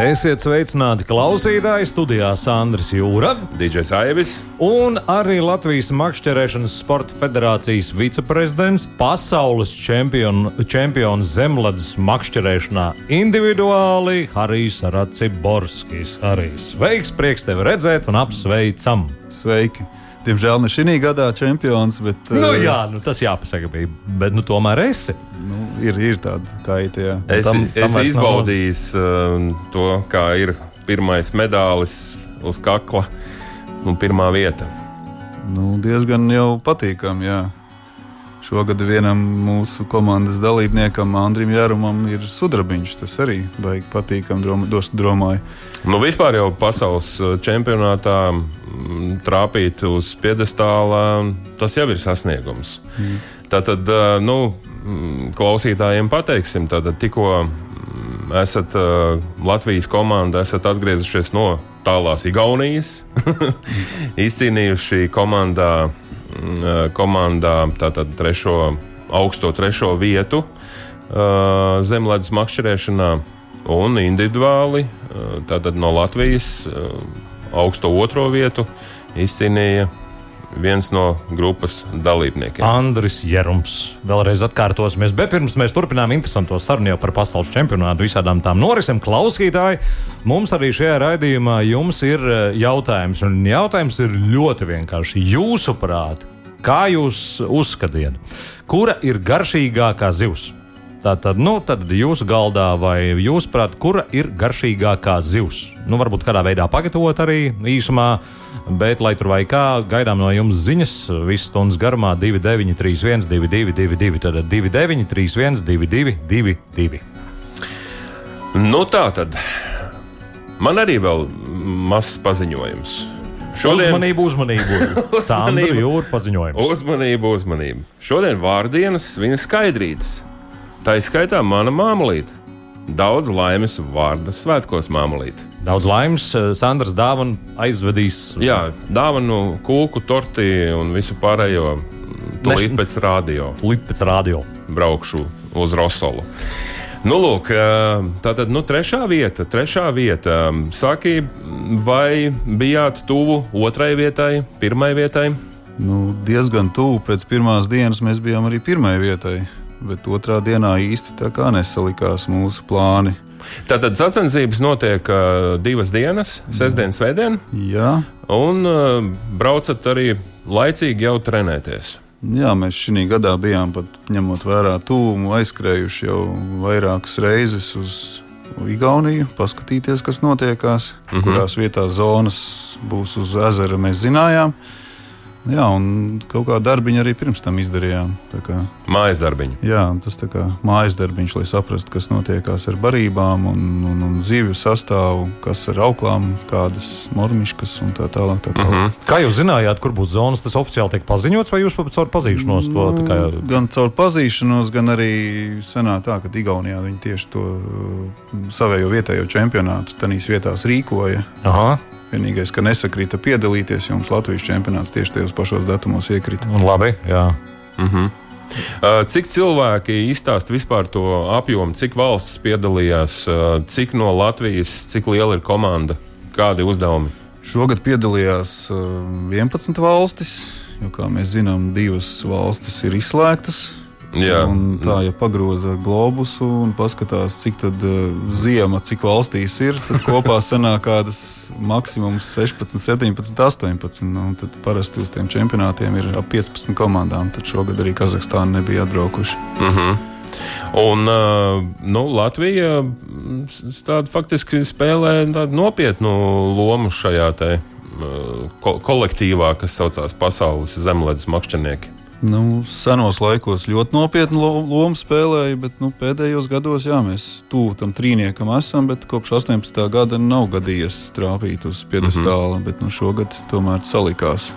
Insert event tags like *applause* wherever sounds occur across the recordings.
Esiet sveicināti klausītāji studijā Sandrs Jūra DJs Aivis. un arī Latvijas Makšķerēšanas Sporta Federācijas viceprezidents, pasaules čempion, čempions zemledus makšķerēšanā individuāli Harijs Raciborskis. Harijs, sveiks, prieks tevi redzēt un apsveicam! Sveiki! Diemžēl ne šī gadā čempions, bet Nu, eh, jā, nu, tas jāpasaka, bija, bet nu, tomēr esi. nu, ir, ir tāda kaita. Jā. Es, tam- tam, tam es vairs nav- izbaudīju uh, to, kā ir pirmais medaļas uz kakla un pirmā vieta. Nu, diezgan jau patīkami. Jā. Šogad vienam mūsu komandas dalībniekam, Andrim Jārumam, ir sudrabiņš. Tas arī baigi patīkami, domāju. Nu, vispār jau pasaules čempionātā mm, trāpīt uz piedestāla, tas jau ir sasniegums. Mm. Tātad, nu, mm, klausītājiem pateiksim, tātad tikko mm, esat Latvijas komanda, esat atgriezušies no tālās Igaunijas, *laughs* izcīnījuši komandā, mm, komandā tātad trešo, augsto trešo vietu uh, zemledus makšķerēšanā un individuāli uh, tātad no Latvijas augsto otro vietu izcīnīja viens no grupas dalībniekiem. Andris Jerums. Vēlreiz atkārtosimies, bet pirms mēs turpinām interesanto sarunu jau par pasaules čempionātu, visādām tām norisēm. Klausītāji, mums arī šajā raidījumā jums ir eh, jautājums, un jautājums ir ļoti vienkārši. Jūsuprāt, kā jūs uzskatiet, kura ir garšīgākā zivs? Tātad, nu, tad jūsu galdā vai jūsuprāt, kura ir garšīgākā zivs? Nu, varbūt kādā veidā pagatavot arī īsumā, bet, lai tur vai kā, gaidām no jums ziņas visas stundas garumā 2931, 222, tad 2931, 222. Nu, tā tad man arī vēl mazs paziņojums. Uzmanību, uzmanību! *laughs* Sandra Jūra paziņojums. Uzmanību, uzmanību. Šodien vārdienas viņa skaidrītas. Tā izskaitā mana māmulīte. Daudz laimes vārda svētkos māmulīte. Daudz laimes, Sandras dāvana aizvedīs. Jā, dāvanu, kūku, torti un visu pārējo. Tūlīt pēc rādio Līdz pēc radio. braukšu uz Rosolu. Nu, lūk, tā tad nu, trešā vieta. Trešā vieta. Saki, vai bijāt tuvu otrai vietai, pirmai vietai? Nu, diezgan tuvu pēc pirmās dienas mēs bijām arī pirmajai vietai. Bet otrā dienā īsti tā kā nesalikās mūsu plāni. Tātad sacensības notiek uh, divas dienas, sestdien, svētdien, Jā, un uh, braucat arī laicīgi jau trenēties. Jā, mēs šī gadā bijām pat ņemot vērā tūmu, aizskrējuši jau vairākas reizes uz Igauniju, paskatīties, kas notiekās, mm -hmm. kurās vietās zonas būs uz ezera, mēs zinājām. Jā, un kaut kā darbiņu arī pirms tam izdarījām. Tā Kā, Mājas darbiņi. jā, tas kā mājas darbiņš, lai saprastu, kas notiekās ar barībām un, un, un zivju sastāvu, kas ar auklām, kādas mormiškas un tā tālāk. Tā tālāk. Mm -hmm. Kā jūs zinājāt, kur būs zonas, tas oficiāli tiek paziņots, vai jūs pat caur pazīšanos to tā kā Nu, Gan caur pazīšanos, gan arī senā tā, ka Igaunijā viņi tieši to uh, savējo vietējo čempionātu tenīs vietās rīkoja. Aha, Vienīgais, ka nesakrita piedalīties, jo mums Latvijas čempionāts tieši tajos pašos datumos iekrita. labi. Jā. Uh, Cik cilvēki izstāsta vispār to apjomu, cik valstis piedalījās, uh, cik no Latvijas, cik liela ir komanda, kādi uzdevumi? Šogad piedalījās uh, 11 valstis, jo, kā mēs zinām, divas valstis ir izslēgtas. Jā, tā, ja pagroza globusu un paskatās, cik tad uh, ziema, cik valstīs ir, tad *laughs* kopā sanāk kādas maksimums 16, 17, 18. Nu, un tad parasti uz tiem čempionātiem ir ap 15 komandām. Tad šogad arī Kazahstāna nebija atbraukuši. Un uh, nu, Latvija mm, tādu faktiski spēlē tādu nopietnu lomu šajā te, uh, ko kolektīvā, kas saucās Pasaules zemledus makšķernieki. Nu, senos laikos ļoti nopietnu lo- lomu spēlēja, bet nu, pēdējos gados jā, mēs tuvu tam trīniekam esam. Bet kopš 18. gada nav gadījies trāpīt uz piedestāla, mm -hmm. bet nu, šogad tomēr salikās.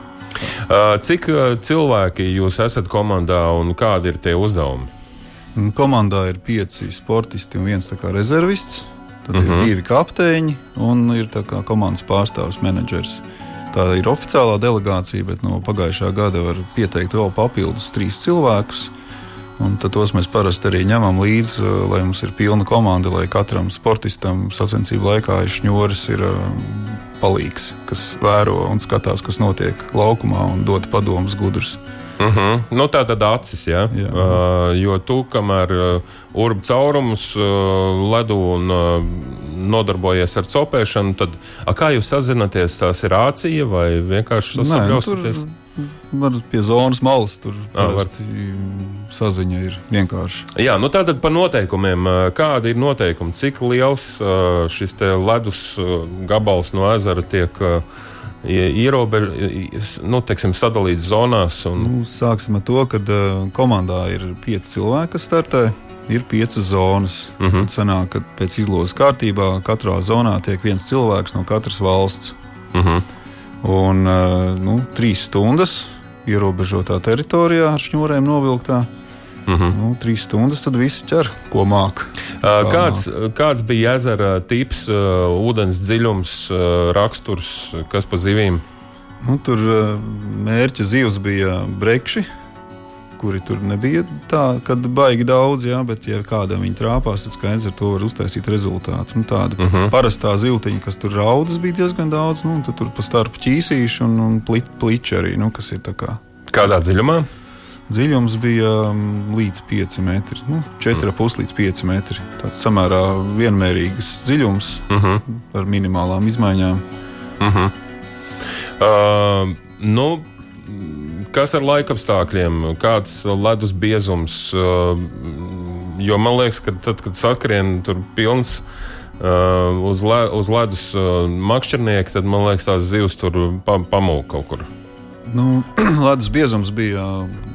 Uh, cik uh, cilvēki jūs esat komandā un kādi ir tie uzdevumi? Komandā ir pieci sportisti un viens rezervists. Tad uh -huh. ir mhm. divi kapteiņi un ir komandas pārstāvis menedžers. Tā ir oficiālā delegācija, bet no pagājušā gada var pieteikt vēl papildus trīs cilvēkus. Un tos mēs parasti arī ņemam līdzi, lai mums ir pilna komanda, lai katram sportistam sacensību laikā šņuris ir palīgs, kas vēro un skatās, kas notiek laukumā un dod padomus gudrus. Uh mhm. -huh. nu, tā tad acis, ja? Jā. Uh, jo tu, kamēr uh, urbi caurumus, uh, ledu un uh, nodarbojies ar copēšanu, tad a, kā jūs sazināties? Tas ir rācija vai vienkārši saprotaties? Var pie zonas malas tur saziņa ir vienkārši. Jā, nu tātad par noteikumiem. Kādi ir noteikumi? Cik liels uh, šis ledus uh, gabals no ezera tiek uh, ierobežots, nu, teiksim, sadalīts zonās. Un... Nu, sāksim ar to, ka uh, komandā ir pieci cilvēki, kas startē. Ir piecas zonas. Uh -huh. Tad sanāk, ka pēc izlozes kārtībā katrā zonā tiek viens cilvēks no katras valsts. Uh -huh. Un uh, nu, trīs stundas ierobežotā teritorijā ar šņurēm novilktā. Mm -hmm. nu, trīs stundas, tad visi ķer, ko māca. Uh, kāds, kāds bija ezera tips, ūdens dziļums, raksturs, kas pa zivīm? Nu, tur mērķa zivs bija brekši, kuri tur nebija tā, kad baigi daudz, jā, bet, ja kādam viņi trāpās, tad skaidrs ar to var uztaisīt rezultātu. Nu, tāda uh -huh. parastā zivtiņa, kas tur raudas, bija diezgan daudz, nu, tad tur pa starp ķīsīšu un, un plit, pliči arī, nu, kas ir tā kā. Kādā dziļumā? Dziļums bija um, līdz 5 metri, nu, 4,5 mm. līdz 5 metri. Tāds samērā vienmērīgs dziļums mm -hmm. ar minimālām izmaiņām. Mm -hmm. uh, nu, kas ar laikapstākļiem, kāds ledus biezums? Uh, jo man liekas, ka tad, kad saskrien tur pilns. Uh, uz, le, uz ledus uh, makšķernieki, tad man liekas, tās zivs tur pa, pamūk kaut kur. Nu, *clears throat* ledus biezums bija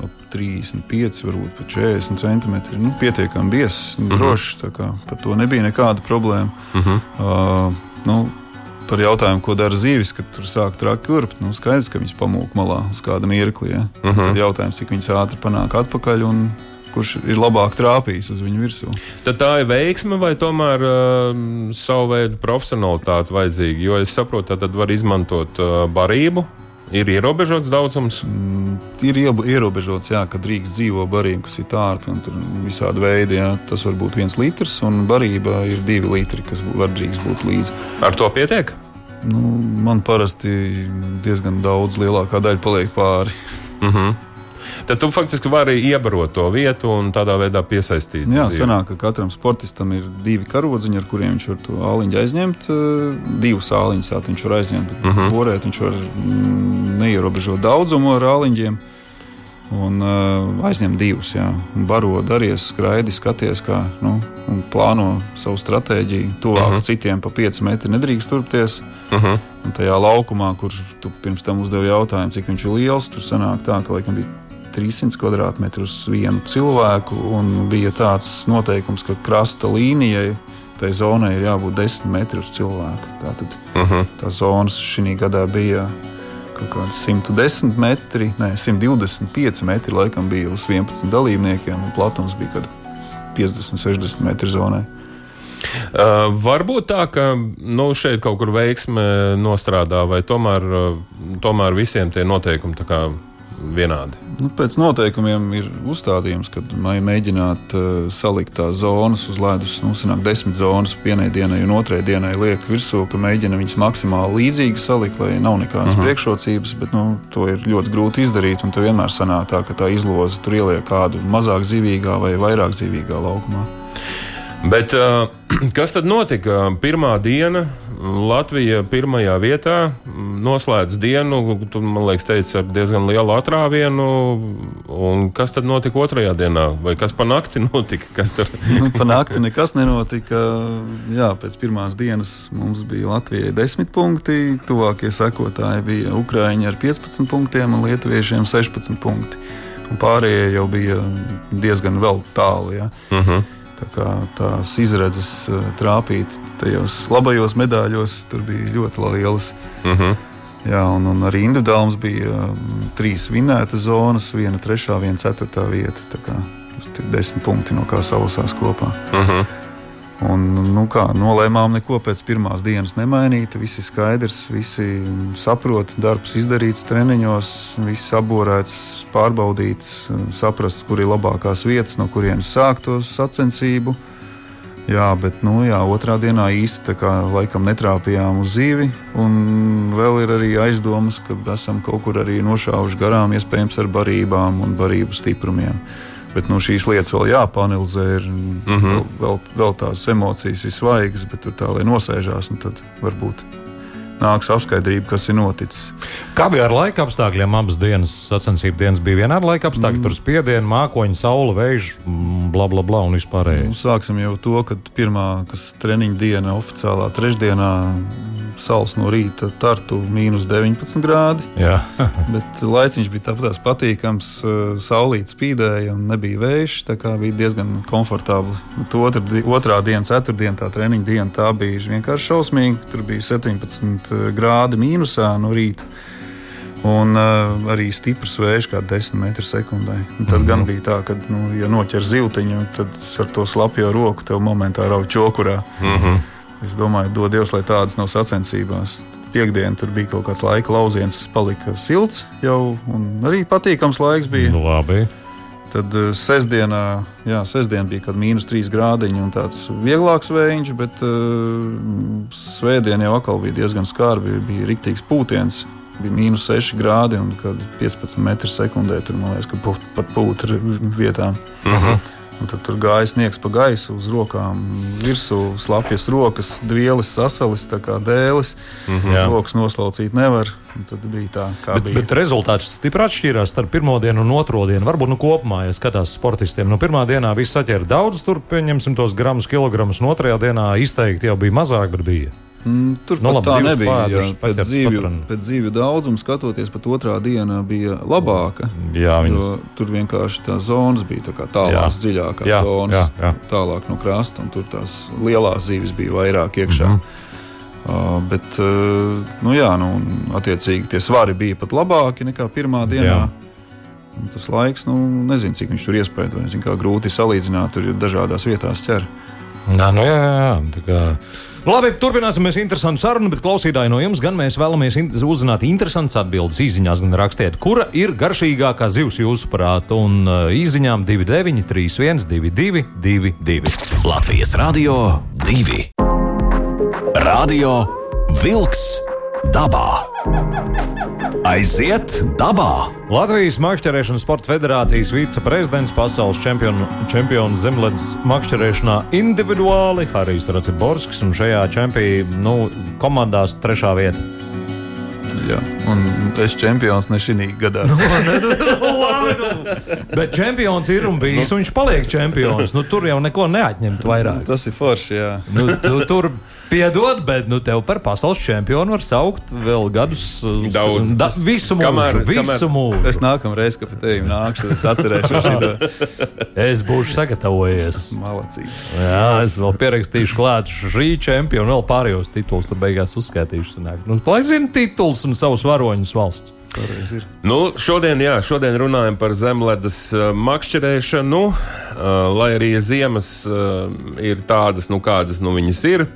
ap 35, varbūt pat 40 centimetri. Nu, pietiekami biezs, nu, mhm. -huh. drošs. Par to nebija nekāda problēma. Uh -huh. uh, nu, par jautājumu, ko dara zīvis, kad tur sāk traki urbt. Nu, skaidrs, ka viņas pamūk malā uz kāda mirkli. Ja? Uh -huh. Tad jautājums, cik viņas ātri panāk atpakaļ. Un, kurš ir labāk trāpījis uz viņu virsmu. Tad tā ir veiksme vai tomēr uh, savu veidu profesionālitāte vajadzīga? Jo es saprotu, tad var izmantot uh, barību, Ir ierobežots daudzums? Mm, ir ierobežots, jā, ka drīkst dzīvo barība, kas ir tārpi un visādi veidi. Jā. Tas var būt viens litrs, un barība ir divi litri, kas var drīkst būt līdzi. Ar to pietiek? Nu, man parasti diezgan daudz, lielākā daļa paliek pāri. Uh mhm. Tad tu faktiski vari iebarot to vietu un tādā veidā piesaistīt. Jā, zīvi. sanāk, ka katram sportistam ir divi karodziņi, ar kuriem viņš var to āliņu aizņemt. Eh, divus āliņus viņš var aizņemt, bet uh mhm. -huh. borēt viņš var mm, neierobežot daudzumu ar āliņiem. Un uh, aizņem divus, jā. Baro, daries, skraidi, skaties, kā nu, plāno savu stratēģiju. Tuvāk uh mhm. -huh. citiem pa 5 metri nedrīkst turpties. Uh mhm. -huh. Un tajā laukumā, kurš tu pirms tam uzdevi jautājumu, cik viņš ir liels, tur sanāk tā, ka laikam bija 300 km uz vienu cilvēku. Bija tāds noteikums, ka krasta līnijai tai zonai ir jābūt 10 metri uz cilvēku. Tātad uh mhm. -huh. tā zonas šī gadā bija kaut kādi 110 metri, ne 125 metri. Laikam bija uz 11 dalībniekiem, un platums bija 50, 60 metri zonai. Uh, varbūt tā, ka nu, šeit kaut kur veiksme nostrādā, vai tomēr, tomēr visiem tie noteikumi vienādi? Nu, pēc noteikumiem ir uzstādījums, ka mēģināt uh, salikt tās zonas uz ledus. Nu, sanāk, desmit zonas vienai dienai un otrai dienai liek virsū, ka mēģina viņas maksimāli līdzīgi salikt, lai nav nekādas uh mhm. -huh. priekšrocības. Bet nu, to ir ļoti grūti izdarīt. Un tur vienmēr sanāk tā, ka tā izloze tur ieliek kādu mazāk zīvīgā vai vairāk zīvīgā laukumā. Bet, uh, *clears throat* kas tad notika? Pirmā diena Latvija pirmajā vietā noslēdz dienu, tu, man liekas, teici, ar diezgan lielu atrāvienu. Un kas tad notika otrajā dienā? Vai kas pa nakti *laughs* notika? Kas tur? nu, pa nakti nekas nenotika. Jā, pēc pirmās dienas mums bija Latvijai 10 punkti, tuvākie sekotāji bija Ukraiņi ar 15 punktiem un Lietuviešiem 16 punkti. Un pārējie jau bija diezgan tālu. Ja. Uh mhm. -huh. Tā tās izredzes eh, trāpīt tajos labajos medaļos tur bija ļoti lielas. Mhm. -huh. Jā, un, un arī individuāli mums bija um, trīs vinētas zonas, viena trešā, viena ceturtā vieta. Tā kā desmit punkti no kā salasās kopā. Uh -huh. Un, nu kā, nolēmām neko pēc pirmās dienas nemainīt. Visi skaidrs, visi saprot, darbs izdarīts treniņos, viss apborēts, pārbaudīts, saprasts, kur ir labākās vietas, no kurienes sāktos sacensību. Jā, bet nu, jā, otrā dienā īsti kā, laikam netrāpījām uz zīvi. Un vēl ir arī aizdomas, ka esam kaut kur arī nošāvuši garām, iespējams, ar barībām un barību stiprumiem. Bet nu, šīs lietas vēl jāpanelizē. Ir, mm -hmm. vēl, vēl, tās emocijas ir svaigas, bet tur tā, lai nosēžās, tad varbūt nāks apskaidrība, kas ir noticis. Kā bija ar laika apstākļiem? Abas dienas sacensību dienas bija vienādi laika apstākļi, mm. tur spiediena, mākoņi, saule, vējš, bla, bla, bla un vispārējais. Nu, sāksim jau to, ka pirmā, kas treniņa diena oficiālā trešdienā Sals no rīta tartu mīnus 19 grādi. *laughs* bet laiciņš bija tāpat patīkams. Saulīt spīdēja un nebija vējš. Tā kā bija diezgan komfortabli. Otra, otrā diena, ceturtdiena, tā treniņa diena, tā bija vienkārši šausmīga. Tur bija 17 grādi mīnusā no rīta. Un uh, arī stiprs vējš, kā 10 metru sekundē. Un tad mm -hmm. gan bija tā, ka, nu, ja noķer ziltiņu, tad ar to slapjo roku tev momentā rauj čokurā. Mm -hmm. Es domāju, dod Dievs, lai tādas nav sacensībās. Piektdiena tur bija kaut kāds laika lauciens, kas palika silts jau, un arī patīkams laiks bija. Nu, labi. Tad uh, sestdienā, jā, sestdien bija kaut kāda mīnus 3 grādiņa un tāds vieglāks vējš, bet uh, svētdien jau atkal bija diezgan skarbi. Bija riktīgs pūtiens, bija mīnus 6 grādi un 15 metru sekundē. Tur man liekas, ka pat pūta vietām. Uh mhm. -huh. Un tad tur gāja sniegs pa gaisu, uz rokām, virsū slapjas rokas, dvielas sasalis, kā dēlis. Mm -hmm. Rokas noslaucīt nevar. Tad bija tā, kā bet, bija. Bet rezultāts stipri atšķīrās starp pirmo dienu un otro dienu. Varbūt nu, kopumā, ja skatās sportistiem, nu, pirmā dienā viss saķēra daudz, tur pieņemsim tos gramus, kilogramus, un otrajā dienā izteikti jau bija mazāk, bet bija. Mm, tur nu, labi, tā nebija. Jā, pēc, dzīvju, pēc dzīvju daudzuma skatoties, pat otrā diena bija labāka. Jā, viņas... Tur vienkārši tā zonas bija tā tālāk, dziļākās jā, zonas, jā, jā. tālāk no krasta, un tur tās lielās zīves bija vairāk iekšā. Mm -hmm. Uh, bet, uh, nu jā, nu, attiecīgi tie svari bija pat labāki nekā pirmā dienā. Jā. Tas laiks, nu, nezinu, cik viņš tur iespējams, grūti salīdzināt, tur ir dažādās vietās ķer. Nā, nu jā, jā, tā kā Labi, turpināsim mēs interesantu sarunu, bet klausītāji no jums gan mēs vēlamies uzzināt interesantas atbildes īsiņās, gan rakstiet, kura ir garšīgākā zivs jūsuprāt, un uh, īsiņām 29, 31, 22, 22. Latvijas Radio 2. Radio Vilks dabā. Aiziet dabā! Latvijas Makšķerēšanas sporta federācijas viceprezidents, pasaules čempionu, čempions zemledus makšķerēšanā individuāli Harijs Raciborskis un šajā čempionā nu, komandās trešā vieta. Jā, un es čempions ne šī gadā. Nu, nu, *laughs* bet čempions ir un bijis, un viņš paliek čempions. Nu, tur jau neko neatņemt vairāk. Tas ir forši. Jā. Nu, tu, tur Piedod, bet nu, tev par pasaules čempionu var saukt vēl gadus. Daudz. Da, visu mūžu. Kamēr, visu kamēr... mūžu. Es nākamreiz, kad pie tevis nākšu, es atcerēšos *laughs* šo. es būšu sagatavojies. Malacīts. Jā, es vēl pierakstīšu klāt šī čempionu, vēl pārējos titulus, tad beigās uzskaitīšu. Nu, lai zina tituls un savus varoņus valsts. Nu, šodien, jā, šodien runājam par zemledes uh, makšķerēšanu. Uh, lai arī ziemas uh, ir tādas, nu, kādas nu, viņas ir.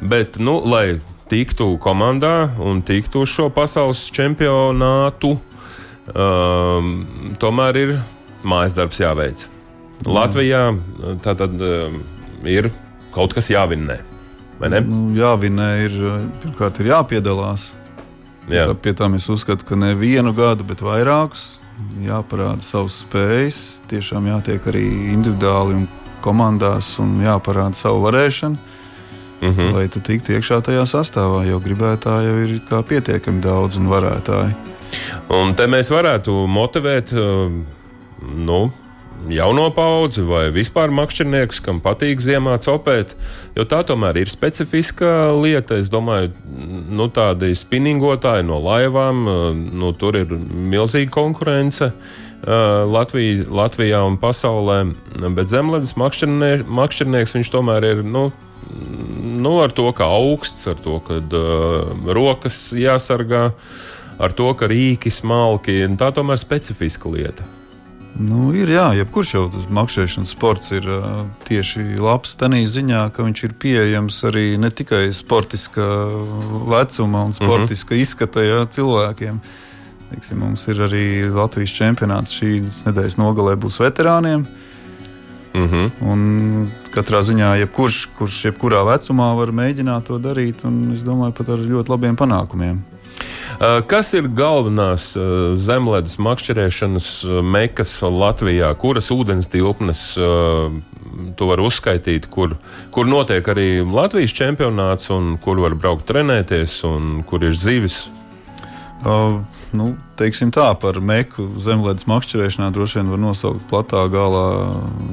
Bet, nu, lai tiktu komandā un tiktu uz šo pasaules čempionātu, uh, tomēr ir mājas darbs jāveic. Jā. Latvijā tā tad uh, ir kaut kas jāvinnē. Nu, jāvinnē ir pirmkārt ir jāpiedalās Jā. Tā, pie tam es uzskatu, ka ne vienu gadu, bet vairākus jāparāda savas spējas. Tiešām jātiek arī individuāli un komandās un jāparāda savu varēšanu. Mm -hmm. Lai tu tiktu iekšā tajā sastāvā, jo gribētāji jau ir pietiekami daudz un varētāji. Un te mēs varētu motivēt, nu, jauno paudzi vai vispār makšķerniekus, kam patīk ziemā copēt. Jo tā tomēr ir specifiska lieta. Es domāju, nu, tādi spinningotāji no laivām, nu, tur ir milzīga konkurence. Latvija, Latvijā un pasaulē, bet zemledus makšķernieks viņš tomēr ir nu, nu, ar to, ka augsts, ar to, ka uh, rokas jāsargā, ar to, ka rīki smalki. Tā tomēr ir specifiska lieta. Nu, ir jā, jebkurš jau tas makšķerēšanas sports ir uh, tieši labs tādā ziņā, ka viņš ir pieejams arī ne tikai sportiska vecuma un sportiska mm -hmm. izskata jā, cilvēkiem. Teiksim, mums ir arī Latvijas čempionāts šīs nedēļas nogalē būs veterāniem. Mm -hmm. Un katrā ziņā, jebkurš, kurš jebkurā vecumā var mēģināt to darīt, un es domāju, pat ar ļoti labiem panākumiem. Uh, kas ir galvenās uh, zemledus makšķerēšanas uh, mekas Latvijā? Kuras ūdens tilpnes tu vari uzskaitīt, kur, kur notiek arī Latvijas čempionāts, un kur var braukt trenēties, un kur ir zivis? Uh, nu, teiksim tā, par meku zemlētas makšķerēšanā droši vien var nosaukt platā galā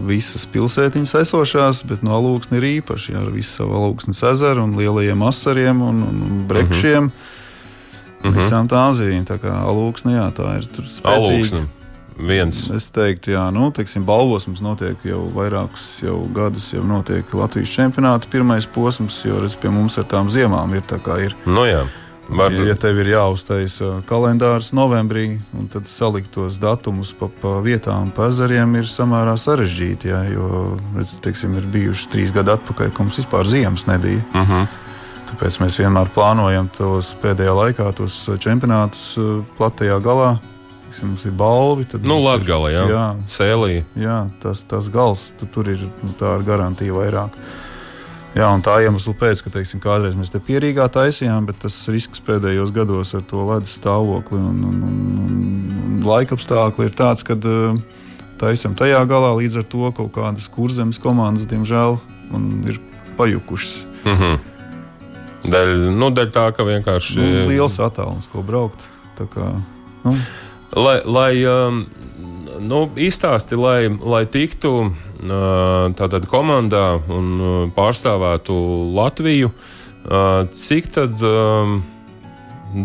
visas pilsētiņas esošās, bet no alūksnes ir īpaši ar visu savu alūksnes ezeru un lielajiem asariem un, un brekšiem. Uh -huh. Uh -huh. Visām tām zīmēm. Tā kā alūksne, jā, tā ir spēcīga. Viens. Es teiktu, jā, nu, teiksim, balvos mums notiek jau vairākus jau gadus, jau notiek Latvijas čempionāta pirmais posms, jo redz, pie mums ar tām ziemām ir tā kā ir. No nu jā. Var... Ja, ja tev ir jāuztaisa kalendārs novembrī, tad salikt tos datumus pa, pa vietām, pa ezeriem ir samērā sarežģīti. Jā, jo, redz, teiksim, ir bijuši trīs gadi atpakaļ, kad mums vispār ziemas nebija. Uh mhm. -huh. Tāpēc mēs vienmēr plānojam tos pēdējā laikā, tos čempionātus uh, platajā galā. Mums ir balvi. Nu, Latvijā, jā, jā, Sēlī. Jā, tas, tas gals tu, tur ir nu, tā ar garantiju vairāk. Jā, un tā iemesla pēc, ka teiksim, kādreiz mēs te pierīgā taisījām, bet tas risks pēdējos gados ar to ledus stāvokli un, un, un, un laika apstākļi ir tāds, ka uh, taisām tajā galā līdz ar to kaut kādas kurzemes komandas, diemžēl, ir pajukušas. Mm -hmm. Dēļ, nu, dēļ tā, ka vienkārši nu, liels attālums, ko braukt. Kā, nu. Lai, lai um, nu, izstāsti, lai, lai tiktu uh, tādā komandā un uh, pārstāvētu Latviju, uh, cik tad um,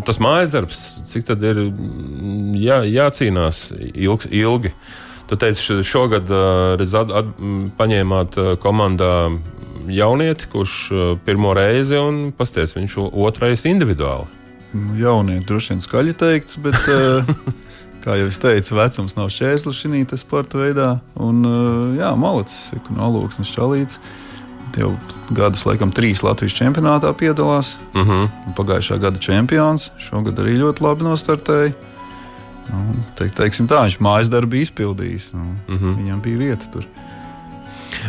tas mājas darbs, cik tad ir jā, jācīnās ilg, ilgi. Tu teici, šogad redz, at, at, paņēmāt komandā jaunieti, kurš uh, pirmo reizi un pasties viņš otrais individuāli. Nu, jaunieti droši vien skaļi teikts, bet, uh, *laughs* kā jau es teicu, vecums nav šķērslis šī sporta veidā. Un, uh, jā, malacis, no alūksnes čalīts. Jau gadus, laikam, trīs Latvijas čempionātā piedalās. Uh mhm. -huh. Pagājušā gada čempions. Šogad arī ļoti labi nostartēja. Nu, te, teiksim tā, viņš mājas darbu izpildījis. Nu, uh mhm. -huh. Viņam bija vieta tur.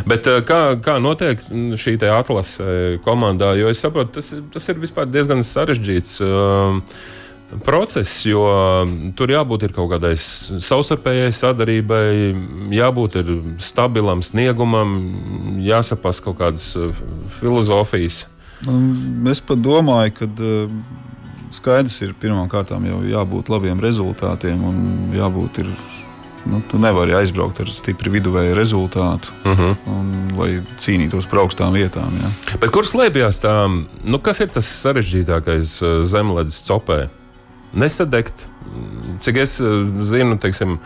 Bet eh, kā, kā notiek šī atlase eh, komandā? Jo es saprotu, tas, tas ir diezgan sarežģīts. Uh, process, jo tur jābūt kaut kādai savstarpējai sadarbībai, jābūt stabilam sniegumam, jāsaprast kaut kādas filozofijas. Nu, es pat domāju, ka skaidrs ir pirmkārt jau jābūt labiem rezultātiem un jābūt ir Nu, tu nevari aizbraukt ar stipri viduvēju rezultātu, uh mhm. -huh. un, lai cīnītos par augstām vietām. Ja. Bet kur slēpjas tā, nu, kas ir tas sarežģītākais uh, zemledus copē? Nesadegt, cik es uh, zinu, teiksim,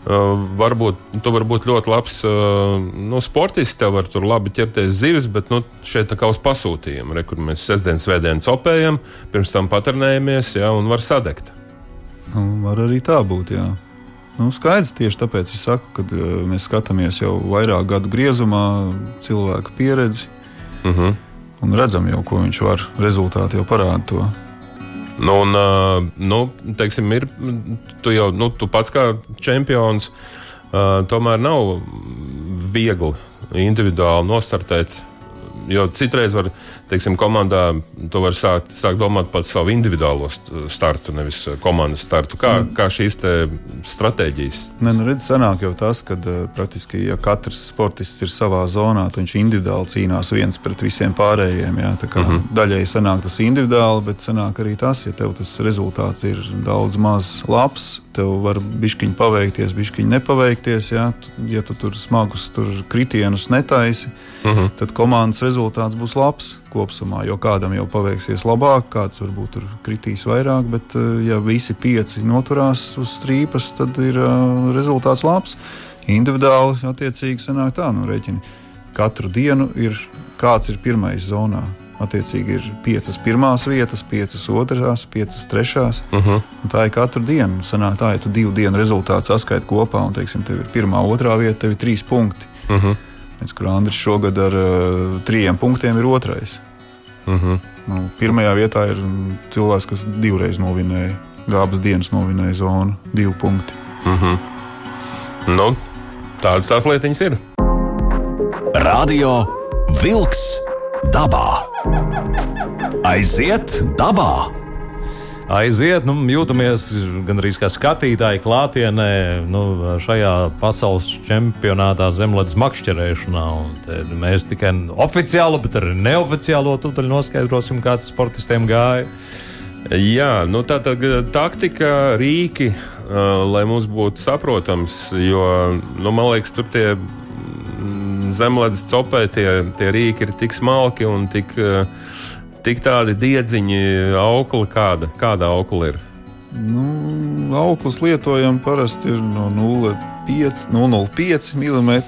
Uh, varbūt tu vari būt ļoti labs uh, nu, sportists, tev var tur labi ķerties zivis, bet nu, šeit tā kā uz pasūtījumu, re, kur mēs sestdienas vēdienu copējam, pirms tam paternējamies ja, un var sadegt. Nu, var arī tā būt, jā. Nu, skaidrs, tieši tāpēc es saku, ka uh, mēs skatāmies jau vairāk gadu griezumā, cilvēka pieredzi uh mhm. -huh. un redzam, jau, ko viņš var. Rezultāti jau parāda to. Nu, un, uh, nu, teiksim, ir, tu jau nu, tu pats kā čempions, uh, tomēr nav viegli individuāli nostartēt Jo citreiz var, teiksim, komandā to var sākt, sākt domāt par savu individuālo startu, nevis uh, komandas startu. Kā, mm. kā šīs stratēģijas? Nē, nu redz, sanāk jau tas, ka uh, praktiski, ja katrs sportists ir savā zonā, tad viņš individuāli cīnās viens pret visiem pārējiem. Jā, tā kā mm -hmm. daļai sanāk tas individuāli, bet sanāk arī tas, ja tev tas rezultāts ir daudz maz labs, tev var bišķiņi paveikties, bišķiņi nepaveikties. Ja, ja tu tur smagus tur kritienus netaisi, uh mhm. -huh. tad komandas rezultāts būs labs kopumā. Jo kādam jau paveiksies labāk, kāds varbūt tur kritīs vairāk, bet eh, ja visi pieci noturās uz strīpas, tad ir uh, rezultāts labs. Individuāli attiecīgi sanāk tā, nu rēķini. Katru dienu ir kāds ir pirmais zonā. attiecīgi ir piecas pirmās vietas, piecas otrās, piecas trešās. Uh -huh. Tā ir katru dienu. Sanāk, tā, ja tu divu dienu rezultātu saskaiti kopā, un teiksim, tev ir pirmā, otrā vieta, tev ir trīs punkti. Uh -huh. Pēc kur Andris šogad ar uh, trījiem punktiem ir otrais. Uh -huh. nu, pirmajā vietā ir cilvēks, kas divreiz novinēja, gābas dienas novinēja zonu, divi punkti. Uh -huh. nu, tādas tās lietiņas ir. Radio Wolks dabā. Aiziet dabā! Aiziet, nu, jūtamies gandrīz kā skatītāji klātienē nu, šajā pasaules čempionātā zemlētas makšķerēšanā. Mēs tikai oficiālo, bet arī neoficiālo tūdaļu noskaidrosim, kā tas sportistiem gāja. Jā, nu tā tad taktika, rīki, uh, lai mums būtu saprotams, jo nu, man liekas, tur tie zemlētas copē, tie, tie rīki ir tik smalki un tik. Uh, tik tādi diedziņi, aukli, kāda, kāda aukla ir? Nu, auklis lietojam parasti ir no 0,5 mm.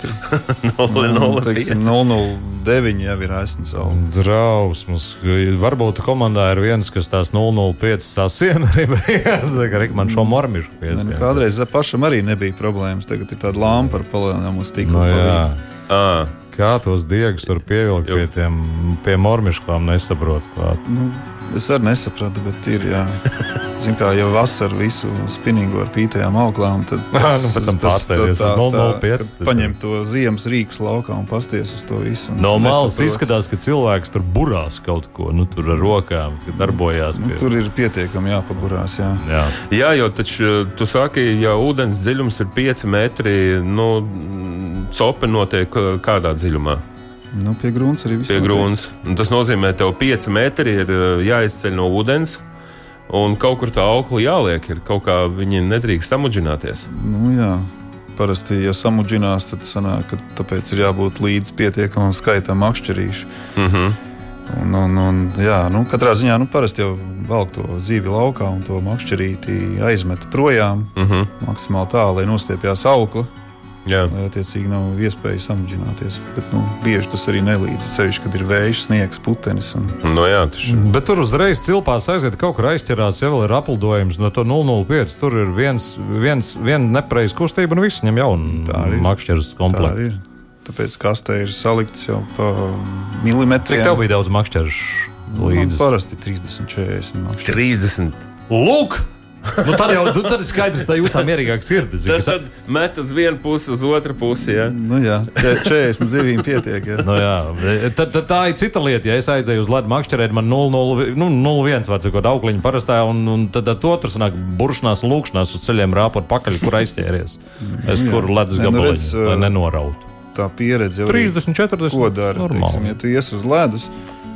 0,09 jau ir aizsnes augsts. Drausmas. Varbūt komandā ir viens, kas tās 0,05 sasiena *laughs* arī beigās, ka man šo mormišu piesien. Nu, kādreiz pašam arī nebija problēmas. Tagad ir tāda lampa ar palielinājumu stiklu. No, Kā tos diegus var pievilkt pie tiem pie mormiškām, nesaprotu. Nu, es arī nesapratu, bet ir. Jā. Zin kā jau vasarā visu spinīgu ar pītajām auklām, tad *laughs* tas, nu, pēc tam pārsēties uz 0,05. Paņem to ziemas rīkus laukā un pasties uz to visu. No malas izskatās, ka cilvēks tur burās kaut ko, nu tur ar rokām darbojās. Nu, pie... Nu, tur ir pietiekami jāpaburās, jā. Jā, jā jo taču tu saki, ja ūdens dziļums ir 5 metri, nu, cope notiek kādā dziļumā? Nu, pie grunts arī viss. Pie grunts. Tas nozīmē, ka tev 5 metri ir jāizceļ no ūdens. Un kaut kur tā aukla jāliek, ir kaut kā viņi nedrīkst samudžināties. Nu, jā. Parasti, ja samudžinās, tad sanāk, tāpēc ir jābūt līdz pietiekamam skaitam akšķerīšu. Mm -hmm. Un, un, un, jā, nu, katrā ziņā nu, parasti jau velk to zīvi laukā un to makšķerīti aizmet projām mm -hmm. maksimāli tālu, lai nostiepjas aukla. Jā. Lai attiecīgi nav iespēja samudžināties. Bet nu, bieži tas arī nelīdz. Ceļš, kad ir vējš, sniegs, putenis. Un... No nu jā, taču... mm. Bet tur uzreiz cilpās aiziet, kaut kur aizķerās, ja vēl ir aplidojums no to 005. Tur ir viens, viens, viena nepareiza kustība un viss ņem jaunu makšķeres komplektu. Tāpēc kastē ir salikts jau pa milimetriem. Cik tev bija daudz makšķeres līdzi? Nu, parasti 30, 40. Makšķeres. 30. Lūk! Nu, tad jau nu, tad ir skaidrs, ka jūs tā mierīgāk sirds. Tad, tad met uz vienu pusi, uz otru pusi. Ja? Nu, jā, 40 zivīm pietiek. Ja. nu, jā. Tad, tad tā ir cita lieta. Ja es aizēju uz ledu makšķerēt, man 0,01 nu, var sakot, aukliņa parastā, un, un tad, tad otrs nāk buršanās lūkšanās uz ceļiem rāpot pakaļ, kur aizķēries. Es nu, kur ledus nu, gabaliņu, lai nenorautu. Tā pieredze jau 30, 40. Ko dara? Teiksim, ja tu ies uz ledus,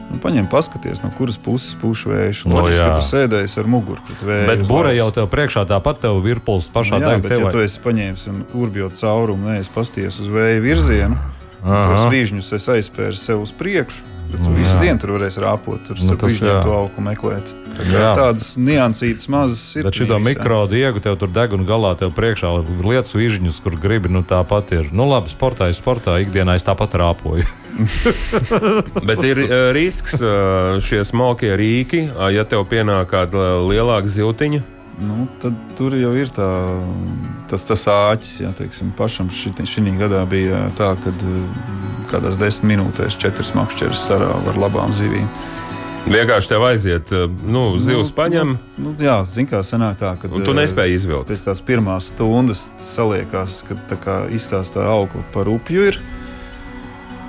Nu, paņem, paskaties, no kuras puses pūš vējš. No, Loģiski, ka tu sēdējies ar muguru pret vēju. Bet būra jau tev priekšā tāpat tev virpulis pašā nu, jā, bet, ja tu esi paņēmis un urbjot caurumu, neesi pasties uz vēja virzienu, tos vīžņus es aizspēru sev uz priekšu. Bet tu visu jā. dienu tur varēsi rāpot, tur nu, tas jau to augu meklēt. Tā tādas niansītas mazas ir. Bet šī mikrodiegu tev tur deg un galā tev priekšā lietas vižņus, kur gribi, nu tāpat ir. Nu labi, sportā ir sportā, ikdienā es tāpat rāpoju. *laughs* *laughs* Bet ir uh, risks uh, šie smalkie rīki, uh, ja tev pienāk kāda lielāka ziltiņa. Nu, tad tur jau ir tā, tas, tas āķis. Jā, teiksim, pašam šī gadā bija tā, ka kādās desmit minūtēs četras makšķeres sarāva ar labām zivīm. Vienkārši tev aiziet, nu, zivs nu, paņem. Nu, nu, jā, zini, kā sanāk tā, ka. Tu nespēji izvilkt. Pēc tās pirmās stundas saliekās, ka tā kā izstāstā aukla par upju ir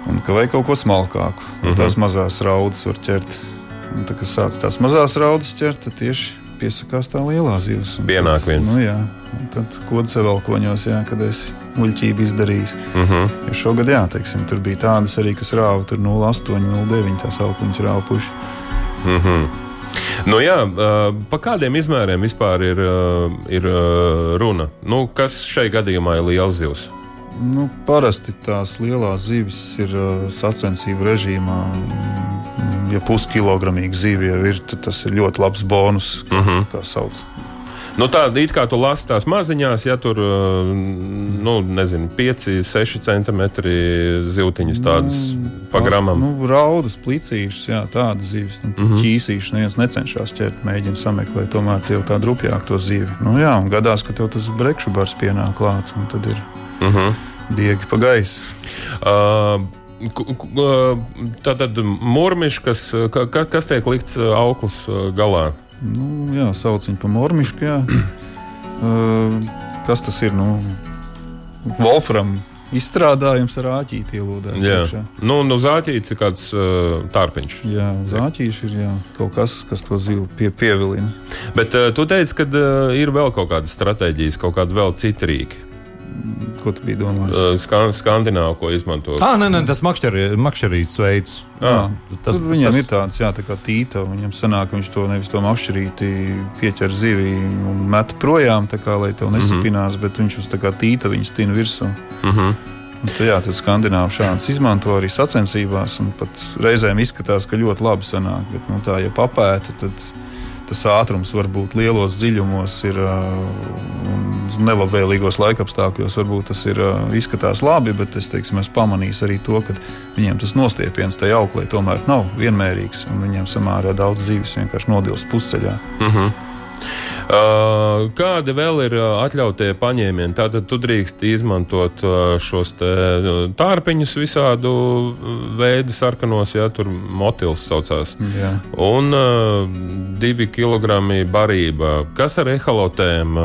un ka vajag kaut ko smalkāku. Mm -hmm. Tās mazās raudas var ķert. Un, tā, kad sāc tās mazās raudas ķert, tad tieši piesakās tā lielā zivs. Pienāk viens. Nu, jā, tad kodas sevelkoņos, jā, kad es muļķību izdarījis. Mm -hmm. Jo šogad, jā, teiksim, tur bija tādas arī, kas rāva 0,8, 0,9 tās augļas rāpuši. Mm -hmm. Nu, jā, pa kādiem izmēriem vispār ir, ir runa? Nu, kas šai gadījumā ir liels zivs? Nu, parasti tās lielās zivis ir uh, sacensību režīmā. Ja puskilogramīga zivs jau ir, tad tas ir ļoti labs bonus. Mhm. -huh. Kā sauc? Nu, tā it kā tu lasi tās maziņās, ja tur uh, nu, nezinu, 5, 6 centimetri zivtiņas tādas nu, pa gramam. Nu, raudas, plicīšas, jā, tādas zivis. Nu, mm -hmm. Ķīsīšas neviens necenšas ķert, mēģina sameklēt, tomēr tev tā drupjāk to zivi. Nu, jā, un gadās, ka tev tas brekšu bars pienāk klāts, un tad ir mm -hmm. diegi pa gaisu. Uh, Tā tad mūrmiņš, kas, ka, kas tiek likts auklas galā? Nu, jā, sauc viņu par mormišku. uh, kas tas ir? Nu, Wolfram izstrādājums ar āķīti ielūdēt. Jā, nu, nu zāķīti kāds uh, tārpiņš. Jā, zāķīši ir jā, kaut kas, kas to zivu pie, pievilina. Bet uh, tu teici, ka uh, ir vēl kaut kādas stratēģijas, kaut kādi vēl citi rīki. Ko tu biji domājis? Uh, Skan Skandināvu, ko izmanto. Tā, nē, nē, tas makšķerīts veids. Jā, tas, Tur viņam tas... ir tāds, jā, tā kā tīta. Viņam sanāk, viņš to nevis to makšķerīti pieķer zivi un met projām, kā, lai tev nesapinās, mm -hmm. bet viņš uz tā kā tīta viņu stina virsū. Mm -hmm. Tu, jā, tad skandināvi šādas izmanto arī sacensībās, un pat reizēm izskatās, ka ļoti labi sanāk. Bet, nu, tā, ja papēta, tad tas ātrums varbūt lielos dziļumos ir nelabvēlīgos laikapstākļos. Varbūt tas ir izskatās labi, bet es, teiksim, esmu pamanījis arī to, ka viņiem tas nostiepiens tajā auklē tomēr nav vienmērīgs. Viņiem samērā daudz dzīves vienkārši nodilst pusceļā. Uh mhm. Uh, kādi vēl ir uh, atļautie paņēmieni? Tātad tu drīkst izmantot uh, šos tārpiņus visādu veidu sarkanos, ja tur motils saucās. Jā. Un divi kilogrami barība. Kas ar ehalotēm,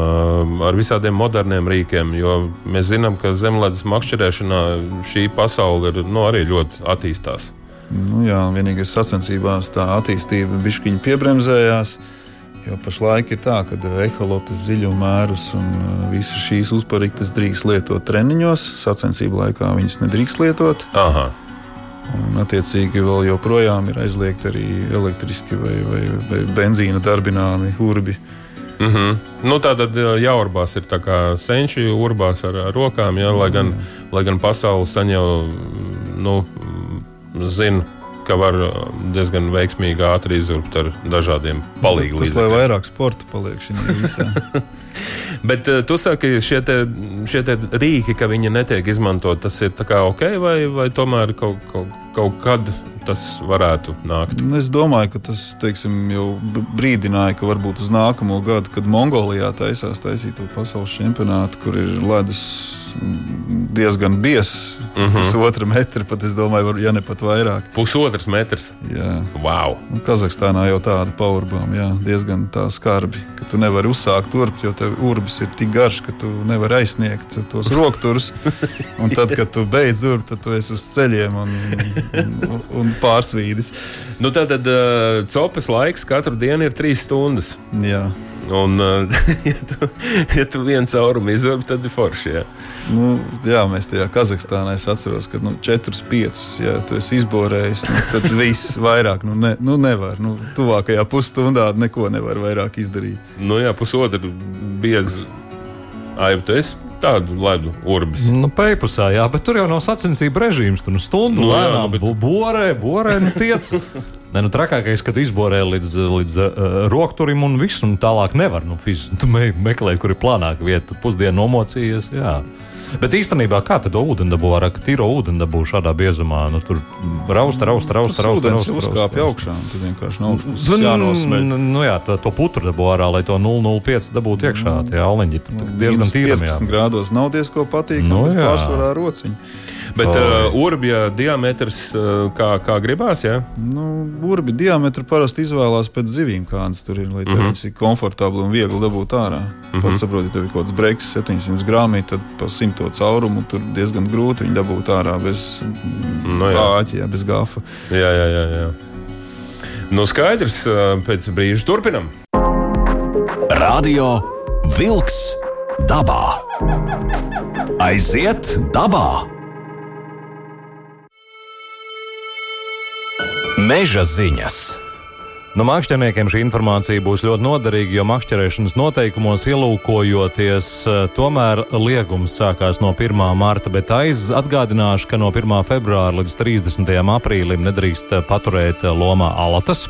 ar visādiem moderniem rīkiem? Jo mēs zinām, ka zemledus makšķerēšanā šī pasaule ir nu, arī ļoti attīstās. Nu, jā, vienīgais sacensībās tā attīstība bišķiņi piebremzējās. Uh, Jo pašlaik ir tā, ka eholotas dziļumērus un uh, visas šīs uzpariktes drīkst lietot treniņos, sacensību laikā viņas nedrīkst lietot. Aha. Un, attiecīgi, vēl joprojām ir aizliegti arī elektriski vai, vai, vai benzīna darbināmi urbi. Mm -hmm. nu, tā tad uh, jāurbās ir senči urbās ar, ar rokām, jā, lai, gan, lai gan pasaule saņem nu, zina ka var uh, diezgan veiksmīgi ātri izurbt ar dažādiem palīdzības līdzekļiem. Tas, lai vairāk sporta paliek šajā visā. *laughs* Bet uh, tu saki, šie, te, šie te rīki, ka viņi netiek izmantot, tas ir ok, vai, vai tomēr kaut, kaut, kaut kad tas varētu nākt? Es domāju, ka tas teiksim, jau brīdināja, ka varbūt uz nākamo gadu, kad Mongolijā taisās taisīt to pasaules čempionātu, kur ir ledus diezgan biezs. Mm -hmm. Pusotra metra, pat es domāju, var, ja ne pat vairāk. Pusotrs metrs. Jā, wow. Un Kazahstānā jau tāda powerbomba, jā, diezgan tā skarbi, ka tu nevari uzsākt turp, jo tev urbis ir tik garš, ka tu nevari aizsniegt tos *laughs* rokturus. un tad, kad tu beidz urbt, tad tu esi uz ceļiem un, un, un pārsvīdis. Nu, tad, tad uh, copes laiks katru dienu ir trīs stundas. Jā. Un, *laughs* ja tu, ja tu vienu caurumu izurbi, tad ir forši. Jā. Nu, jā, mēs tajā Kazahstānā es atceros, ka nu, 4, 5, ja tu esi izborējis, nu, tad viss *laughs* vairāk nu, ne, nu, nevar. Nu, tuvākajā pusstundā neko nevar vairāk izdarīt. Nu, jā, pusotru biezu aivu tu esi tādu ledu urbis. Nu, Pēpusā, jā, bet tur jau nav sacensību režīms. Tur nu stundu nu, lēnām jā, bet... borē, borē, nu tiec. *laughs* Nē, nu, trakākais, ka tu izborē līdz, līdz uh, rokturim un viss, un tālāk nevar. Nu, fiziski, tu me, meklē, kur ir plānāka vieta, pusdienu nomocījies. Jā. Bet īstenībā, kā tad ūdeni dabū ar tīro ūdeni dabū šādā biezumā? Nu, tur rausta, rausta, rausta. Tas ūdens uzkāpj augšā, un tad vienkārši nav. Jānosmeļ. Nu jā, tā, to putru dabū ārā, lai to 0,05 dabūtu iekšā. Tie aleņi tur diezgan tīram. 15 grādos nav diezko patīkami, nu, pārsvarā rociņi. Bet uh, urbja diametrs, uh, kā, kā gribās, jā? Nu, urbja diametru parasti izvēlās pēc zivīm, kādas tur ir, lai mm -hmm. viņas ir komfortabli un viegli dabūt ārā. Mm -hmm. Pats saproti, ja tev ir kaut kāds breiks 700 grāmī, tad pa 100 caurumu tur diezgan grūti viņu dabūt ārā bez no, nu āķa, bez gāfa. Jā, jā, jā. jā. Nu, skaidrs, pēc brīža turpinam. Radio Wolks dabā. Aiziet dabā! Meža ziņas! No makšķerniekiem šī informācija būs ļoti noderīga, jo makšķerēšanas noteikumos ielūkojoties, eh, tomēr liegums sākās no 1. marta, bet aiz atgādināšu, ka no 1. februāra līdz 30. aprīlim nedrīkst paturēt lomā alatas.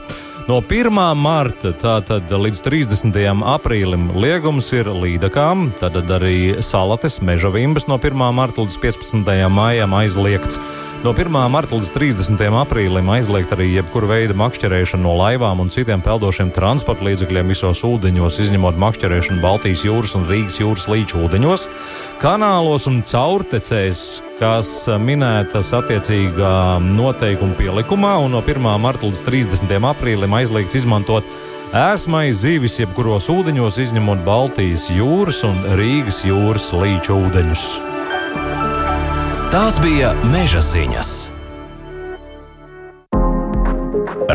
No 1. marta tātad līdz 30. aprīlim liegums ir līdakām, tad arī salates, meža vimbas no 1. marta līdz 15. maijam aizliegts. No 1. marta līdz 30. aprīlim aizliegt arī jebkuru veidu makšķerēšanu no laivām un citiem peldošiem transporta līdzekļiem visos ūdeņos, izņemot makšķerēšanu Baltijas jūras un Rīgas jūras līča ūdeņos, kanālos un caurtecēs, kas minētas attiecīgā noteikuma pielikumā, un no 1. marta līdz 30. aprīlim aizliegts izmantot ēsmai zivis jebkuros ūdeņos, izņemot Baltijas jūras un Rīgas jūras līča ūdeņus. Tās bija meža ziņas.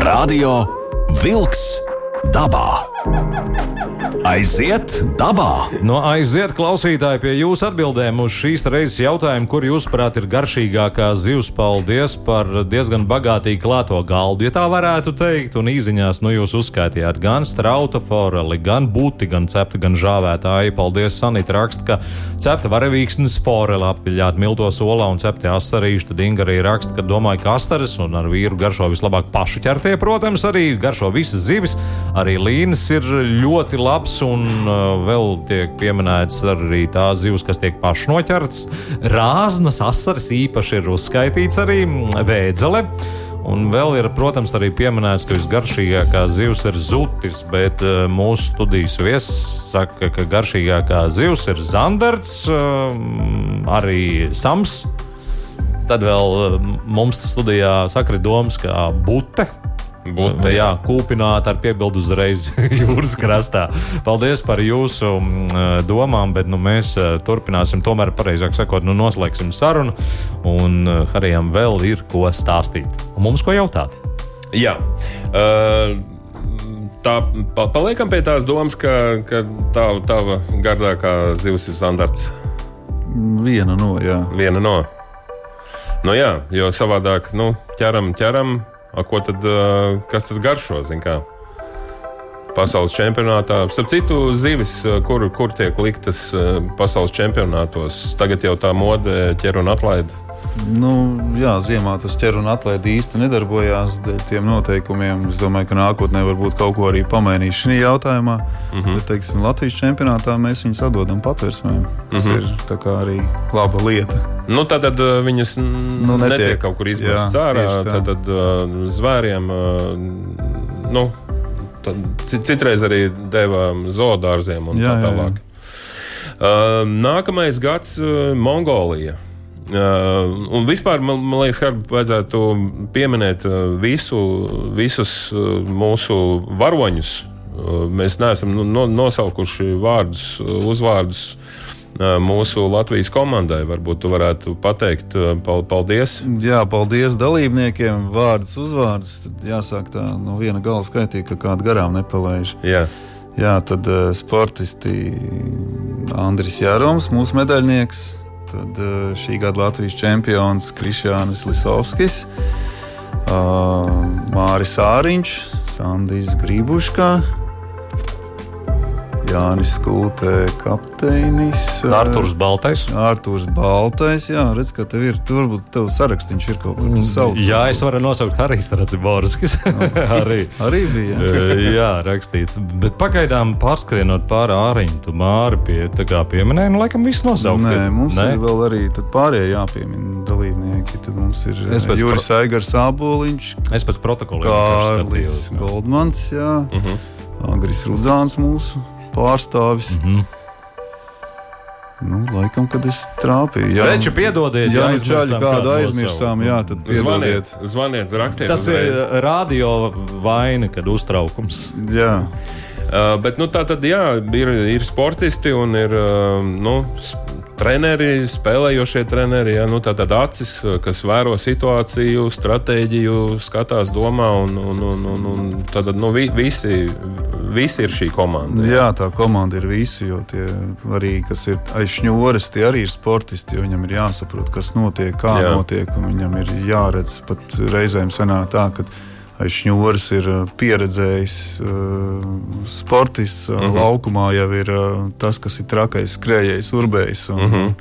Radio Wolks dabā. Aiziet dabā! No aiziet klausītāji pie jūsu atbildēm uz šīs reizes jautājumu, kur jūsuprāt ir garšīgākā zivs. Paldies par diezgan bagātīgu klāto galdu, ja tā varētu teikt. Un īsiņās nu jūs uzskaitījāt gan strauta foreli, gan būti, gan cepta, gan žāvētāji. Paldies, Sanita raksta, ka cepta varavīksnes foreli apviļāt miltos olā un cepti astarīši. Tad Inga arī raksta, ka domāju, ka astaras un ar vīru garšo vislabāk pašu ķertie, protams, arī garšo visas zivis. Arī līnijas ir ļoti labs un uh, vēl tiek pieminēts arī tās zivs, kas tiek pašnoķerts. Rāznas asaras īpaši ir uzskaitīts arī mm, vēdzele. Un vēl ir, protams, arī pieminēts, ka visgaršīgākā zivs ir zutis, bet uh, mūsu studijas viesis saka, ka garšīgākā zivs ir zandarts, uh, arī sams. Tad vēl uh, mums studijā sakri domas, kā bute. Bute. Jā, kūpināt ar piebildu uzreiz *laughs* jūras krastā. Paldies par jūsu mm, domām, bet nu, mēs eh, turpināsim, tomēr, pareizāk sakot, nu, noslēgsim sarunu. Un eh, Harijam vēl ir ko stāstīt. Un mums ko jautāt? Jā. Uh, Tā pa, paliekam pie tās domas, ka, ka tā tava gardākā zivs ir standarts. Viena no, jā. Viena no. Nu, jā, jo savādāk nu, ķeram, ķeram. Ko tad, kas tad garšo? Pasaules čempionātā. Starp citu, zivis, kur, kur tiek liktas pasaules čempionātos, tagad jau tā mode ķer un atlaid. Nu, jā, ziemā tas ķer un atlaidi īsti nedarbojās dēļ tiem noteikumiem. Es domāju, ka nākotnē varbūt kaut ko arī pamainīs šajā jautājumā. Mm -hmm. Bet, teiksim, Latvijas čempionātā mēs viņus atdodam patvērsmēm. Tas mm -hmm. ir arī laba lieta. Nu, tad, tad uh, viņas nu, netiek, netiek kaut kur izmestas ārā. Tad, tad uh, zvēriem. Uh, nu, tad citreiz arī deva zoodārziem un jā, tā tālāk. Jā, jā. Nākamais gads Mongolija. Uh, un vispār man, man liekas, ka vajadzētu pieminēt uh, visu, visus uh, mūsu varoņus. Uh, mēs neesam nu, no, nosaukuši vārdus, uzvārdus mūsu Latvijas komandai. Varbūt jūs varētu pateikt paldies. Jā, paldies dalībniekiem. Vārdus, uzvārdus. Tad jāsāk tā no viena gala skaitīt, ka kādu garām nepalaiž. Jā. Jā, tad sportisti Andris Jārums, mūsu medaļnieks, Tad eh, šī gada Latvijas čempions Krišjānis Lisovskis, eh, Māris Āriņš, Sandijs Grībuškā. Jānis Kultē, kapteinis. Arthurs Baltais. Arthurs Baltais, jā, redz, ka tev ir. Turbūt tev sarakstīns ir kaut kur tas sauc. Jā, es varu nosaukt Harijs Raciborskis. *laughs* *laughs* arī. arī bija. Jā. *laughs* jā, rakstīts. Bet pagaidām pārskrienot pāri āriņu, māri pie, tā kā pieminēji, nu laikam viss nosaukt. Nē, mums Nē? ir vēl arī pārējie jāpiemina dalībnieki. Tad mums ir Juris pro... Aigars Āboliņš. Es pēc protokola. Kārlis Goldmans, jā. Uh mhm. -huh. Agris Rudzāns mūsu pārstāvis. Mm -hmm. Nu, laikam, kad es trāpīju. Jā, Veču, piedodiet, ja nu čaļi kādu aizmirsām, jā, tad piedodiet. Zvaniet, zvaniet rakstiet. Tas uzreiz. ir radio vaina, kad uztraukums. Jā. Uh, bet nu, tā tad jā, ir, ir sportisti un ir uh, nu, treneri, spēlējošie treneri. Jā, nu, tātad acis, kas vēro situāciju, stratēģiju, skatās, domā. Un, un, un, un, un tātad nu, vi, visi, visi ir šī komanda. Jā. jā, tā komanda ir visi. Jo tie arī, kas ir aiz šņūres, tie arī ir sportisti. Viņam ir jāsaprot, kas notiek, kā jā. notiek. Viņam ir jāredz pat reizēm sanāk tā, ka Šņūris ir pieredzējis sportists. Mm -hmm. Laukumā jau ir tas, kas ir trakais, skrejējis, urbējis. Un, mm -hmm.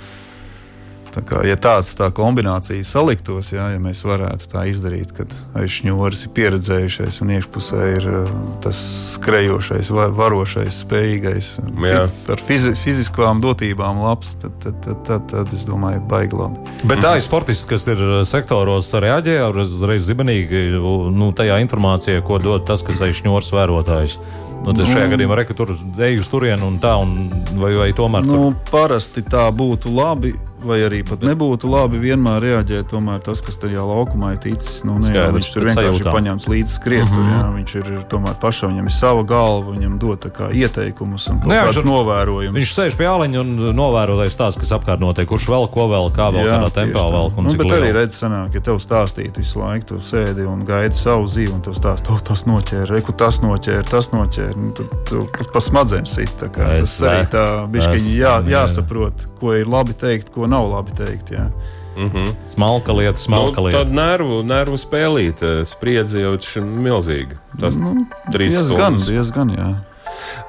Tā kā, ja tāds tā kombinācija saliktos, jā, ja mēs varētu tā izdarīt, kad aizšņūris ir pieredzējušais un iekšpusē ir uh, tas skrejošais, var, varošais, spējīgais, jā. ar fizi, fiziskām dotībām labs, tad, tad, tad, tad, tad es domāju, baigi labi. Bet tā ir sportists, kas ir uh, sektoros reaģē uzreiz zibenīgi nu, tajā informācijā, ko dod tas, kas aizšņūris vērotājs. Nu, šajā nu, gadījumā ir tur ej uz turieni un tā, un vai, vai tomēr? Nu, tur? Parasti tā būtu labi vai arī pat nebūtu labi vienmēr reaģēt. Tomēr tas, kas tajā laukumā ir ticis, nu, ne, Skaidrs, viņš tur vienkārši sajūtām. ir paņemts līdzi skriet. Mm -hmm. tur, mhm. jā, viņš ir tomēr pašam, viņam ir sava galva, viņam dod ieteikumus un nu, kāds novērojums. Viņš sēž pie āleņa un novērotais tās, kas apkārt notiek, kurš vēl ko vēl, kā vēl, jā, kādā tempā vēl. Nu, bet liela. arī redz, sanāk, ja tev stāstīt visu laiku, tu sēdi un gaidi savu dzīvi, un tu stāsti, oh, tas noķēra, reku tas noķēra, tas noķēra. Nu, tu, tu, tu pa smadzenes sit. Tas arī tā bišķiņi jā, jāsaprot, ko ir labi teikt, ko nav labi teikt. Jā. Mm -hmm. Smalka lieta, smalka nu, lieta. Tad nervu, nervu spēlīt, spriedzi jau ir milzīga. Tas nu, trīs diezgan, stundas. Diezgan, jā.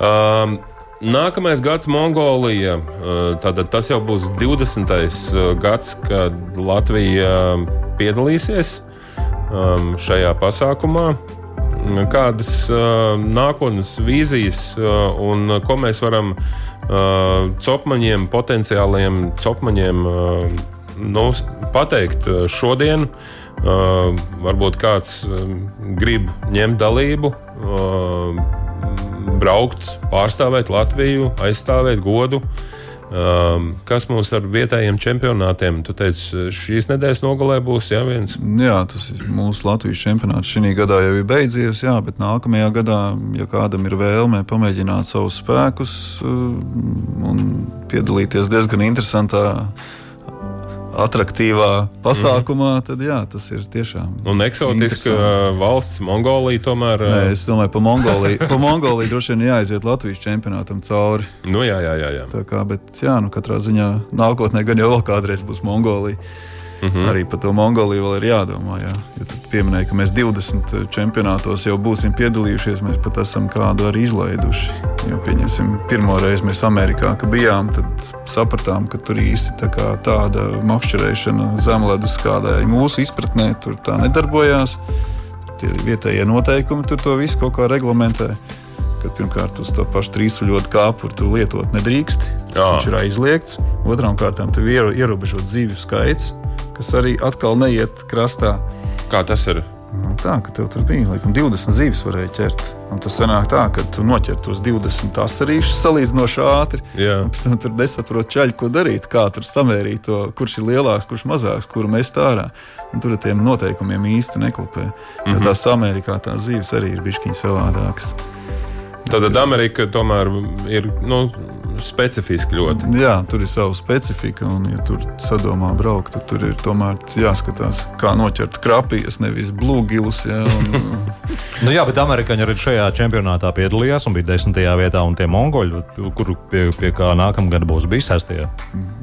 Um, Nākamais gads Mongolija. Uh, tātad tas jau būs 20. Uh, gads, kad Latvija piedalīsies um, šajā pasākumā. Kādas uh, nākotnes vīzijas un ko mēs varam darīt? Copmaņiem, potenciāliem copmaņiem nu, pateikt šodien. Varbūt kāds grib ņemt dalību, braukt, pārstāvēt Latviju, aizstāvēt godu. Um, kas mums ar vietējiem čempionātiem? Tu teici, šīs nedēļas nogalē būs jā, viens. Jā, tas ir mūsu Latvijas čempionāts. Šī gadā jau ir beidzies, jā, bet nākamajā gadā, ja kādam ir vēlme pamēģināt savus spēkus un piedalīties diezgan interesantā attraktīvā pasākumā, mm. tad jā, tas ir tiešām. Un eksotiska valsts, Mongolija tomēr. Nē, es domāju, pa Mongoliju, pa Mongoliju droši vien jāaiziet Latvijas čempionātam cauri. Nu, jā, jā, jā. jā. Tā kā, bet jā, nu, katrā ziņā nākotnē gan jau vēl kādreiz būs Mongolija. Mm -hmm. Arī par to Mongoliju vēl ir jādomā. Jā. Ja tu pieminēji, ka mēs 20 čempionātos jau būsim piedalījušies, mēs pat esam kādu arī izlaiduši. Jo, pieņemsim, pirmo reizi mēs Amerikā bijām, tad sapratām, ka tur īsti tā tāda makšķerēšana zemledus kādai mūsu izpratnē tur tā nedarbojās. Tie vietējie noteikumi tur to visu kaut kā reglamentē. Kad pirmkārt uz to pašu trīsceļotu kāpuru tu lietot nedrīkst. Tas ir aizliegts. Otrām kārtām tev ir ierobežots dzīvju skaits kas arī atkal neiet krastā. Kā tas ir? Nu, tā, ka tev tur bija laikam, 20 zīves, varēja ķert. Un tas sanāk tā, ka tu noķer tos 20 asarīšus salīdzinoši ātri. Pēc tam tur nesaprot čaļi, ko darīt, kā tur samērīt to, kurš ir lielāks, kurš mazāks, kuru mēs tā ārā. Un tur ar tiem noteikumiem īsti neklapē. Mm -hmm. Jo tās Amerikā tās zīves arī ir bišķiņas savādākas. Tad Amerika tomēr ir nu, specifiski ļoti. Jā, tur ir sava specifika, un, ja tur sadomā braukt, tad tur ir tomēr jāskatās, kā noķert krapijas, nevis blūgilus. Jā, un... *laughs* nu, jā, bet amerikāņi arī šajā čempionātā piedalījās un bija desmitajā vietā, un tie mongoļi, kur pie, pie kā nākamgad būs bijis sestajā.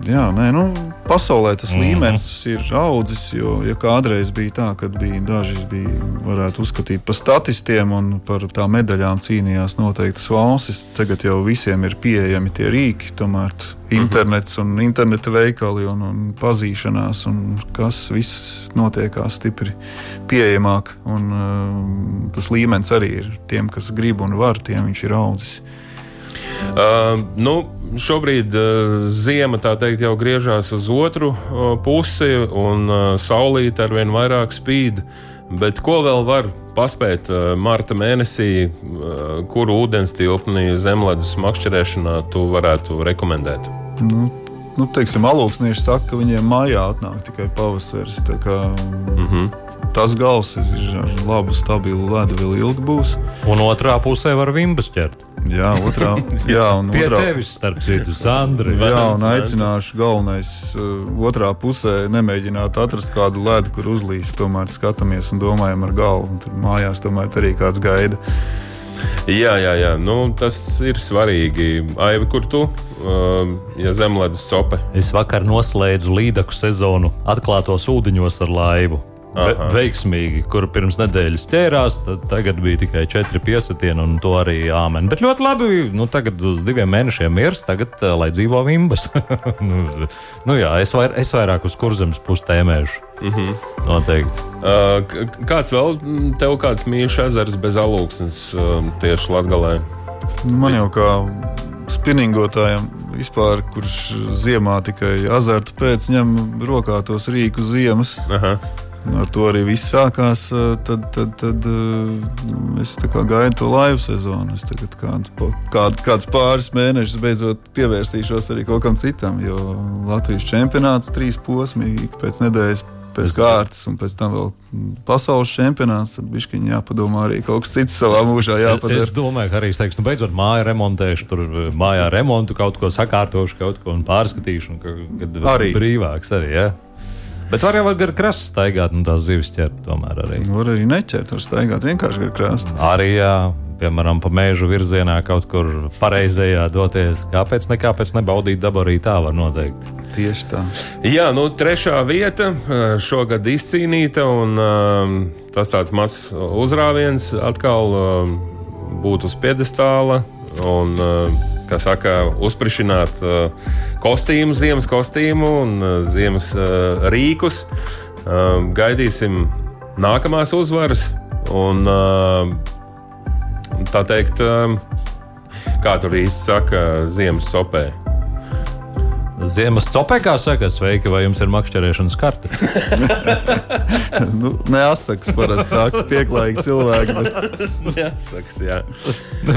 Jā, nē, nu, pasaulē tas mm. līmenis ir audzis, jo ja kādreiz bija tā, ka bija daži bija, varētu uzskatīt par statistiem un par tām medaļām cīnījās noteiktas valstis. Tagad jau visiem ir pieejami tie rīki, tomēr internets un interneta veikali un, un pazīšanās, un kas viss notiekās stipri pieejamāk. Un, uh, tas līmenis arī ir tiem, kas grib un var, tiem viņš ir audzis. Uh, nu, šobrīd uh, zima teikt, jau griežās uz otru uh, pusi, un uh, saulīte ar vien vairāk spīd. Bet ko vēl var paspēt uh, marta mēnesī, uh, kuru ūdens tilpni zemledus makšķerēšanā tu varētu rekomendēt? Nu, nu, teiksim, alūksnieši saka, ka viņiem mājā atnāk tikai pavasaris. Kā, mm -hmm. Tas gals ir ar labu, stabilu ledu, vēl ilgi būs. Un otrā pusē var vimbas ķert. Jā, otrā, *laughs* jā, un Pie otrā, tevis, starp citu, Sandra. Jā, un aicināšu galvenais uh, otrā pusē nemēģināt atrast kādu ledu, kur uzlīst. Tomēr skatāmies un domājam ar galvu. Tur mājās tomēr arī kāds gaida. Jā, jā, jā. Nu, tas ir svarīgi. Aivi, kur tu? Uh, ja zemledus cope. Es vakar noslēdzu līdaku sezonu atklātos ūdeņos ar laivu. Aha. veiksmīgi, kur pirms nedēļas ķērās, tad tagad bija tikai četri piesitieni, un to arī āmen. Bet ļoti labi, nu tagad uz diviem mēnešiem miers, tagad uh, lai dzīvo vimbas. *laughs* nu, nu jā, es, vair, es vairāk uz kurzemes pusi tēmēšu. Mm Mhm. -hmm. Noteikti. Uh, kāds vēl mm, tev kāds mīļš ezers bez alūksnes uh, tieši Latgalē? Man jau kā spinningotājam, vispār, kurš ziemā tikai azarta pēc ņem rokā tos rīkus ziemas. Aha. Ar to arī viss sākās. Tad, tad, tad es gaidu to laivu sezonu. Es tagad kādu, kādu, kādus pāris mēnešus beidzot pievērsīšos arī kaut kam citam. Jo Latvijas čempionāts trīs posmi pēc nedēļas. Pēc kārtas, un pēc tam vēl pasaules čempionāts. Tad bija jāpadomā arī kaut kas cits savā mūžā jāpadara. Es domāju, ka arī es teikšu, nu, beidzot, māju remontēšu, tur mājā remontu kaut ko sakārtošu, kaut ko pārskatīšu. Un, ka, kad Arī. brīvāks arī. Ja? Bet var jau gar krastu staigāt, un tās zivis ķert tomēr arī. Var arī neķert, var staigāt vienkārši gar krāstu. Arī, jā, piemēram, pa mēžu virzienā kaut kur pareizajā doties. Kāpēc, ne, kāpēc nebaudīt dabu arī tā var noteikt? Tieši tā. Jā, nu, trešā vieta uh, šogad izcīnīta, un um, tas tāds mazs uzrāviens atkal um, būtu uz piedestāla. Un, uh, kā saka, uzprišināt uh, kostīmu, ziemas kostīmu un uh, ziemas uh, rīkus. Uh, gaidīsim nākamās uzvaras. Un, tā teikt, uh, kā tur īsti saka, ziemas copē. Ziemas copē, kā saka, sveiki, vai jums ir makšķerēšanas karte? *laughs* Nu, Neasaks parasti saka, pieklājīgi cilvēki. Bet... *laughs* Jāsaka, jā.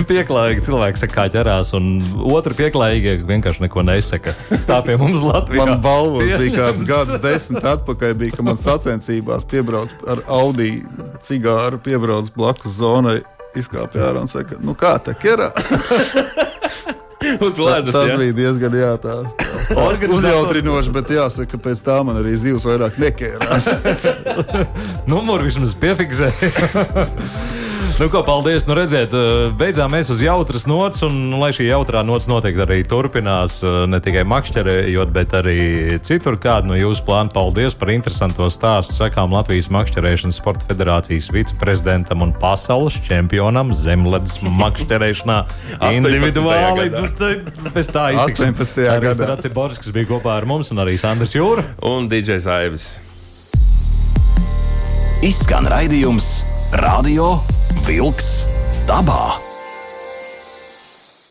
Pieklājīgi cilvēki saka, kā ķerās, un otru pieklājīgi vienkārši neko nesaka. Tā pie mums Latvijā. Man balvos bija kāds gads, desmit atpakaļ, bija, ka man sacensībās piebrauc ar Audi cigāru, piebrauc blakus zonai, izkāpja ārā un saka, nu kā te ķerā? *laughs* *laughs* Uz ledus. Tas jā. bija diezgan jā, tā, tā uzjautrinoši, bet jāsaka, ka pēc tā man arī zivs vairāk nekērās. *laughs* Numuru vismaz piefiksēja. *laughs* Nu, ko, paldies. Nu, redziet, eh, beidzām mēs uz jautras nots, un nu, lai šī jautrā nots noteikti arī turpinās, eh, ne tikai makšķerējot, bet arī citur. Kādu no jūsu plānu? Paldies par interesanto stāstu. Sakām Latvijas Makšķerēšanas Sporta Federācijas viceprezidentam un pasaules čempionam zemledus makšķerēšanā *laughs* 18. individuāli. Nu, tad Pēc tā iztiksim. 18. Arī gadā. Raci Borskas bija kopā ar mums, un arī Sandrs Jūra. Un DJs Aivis. Izskan raidījums Radio Vilks dabā.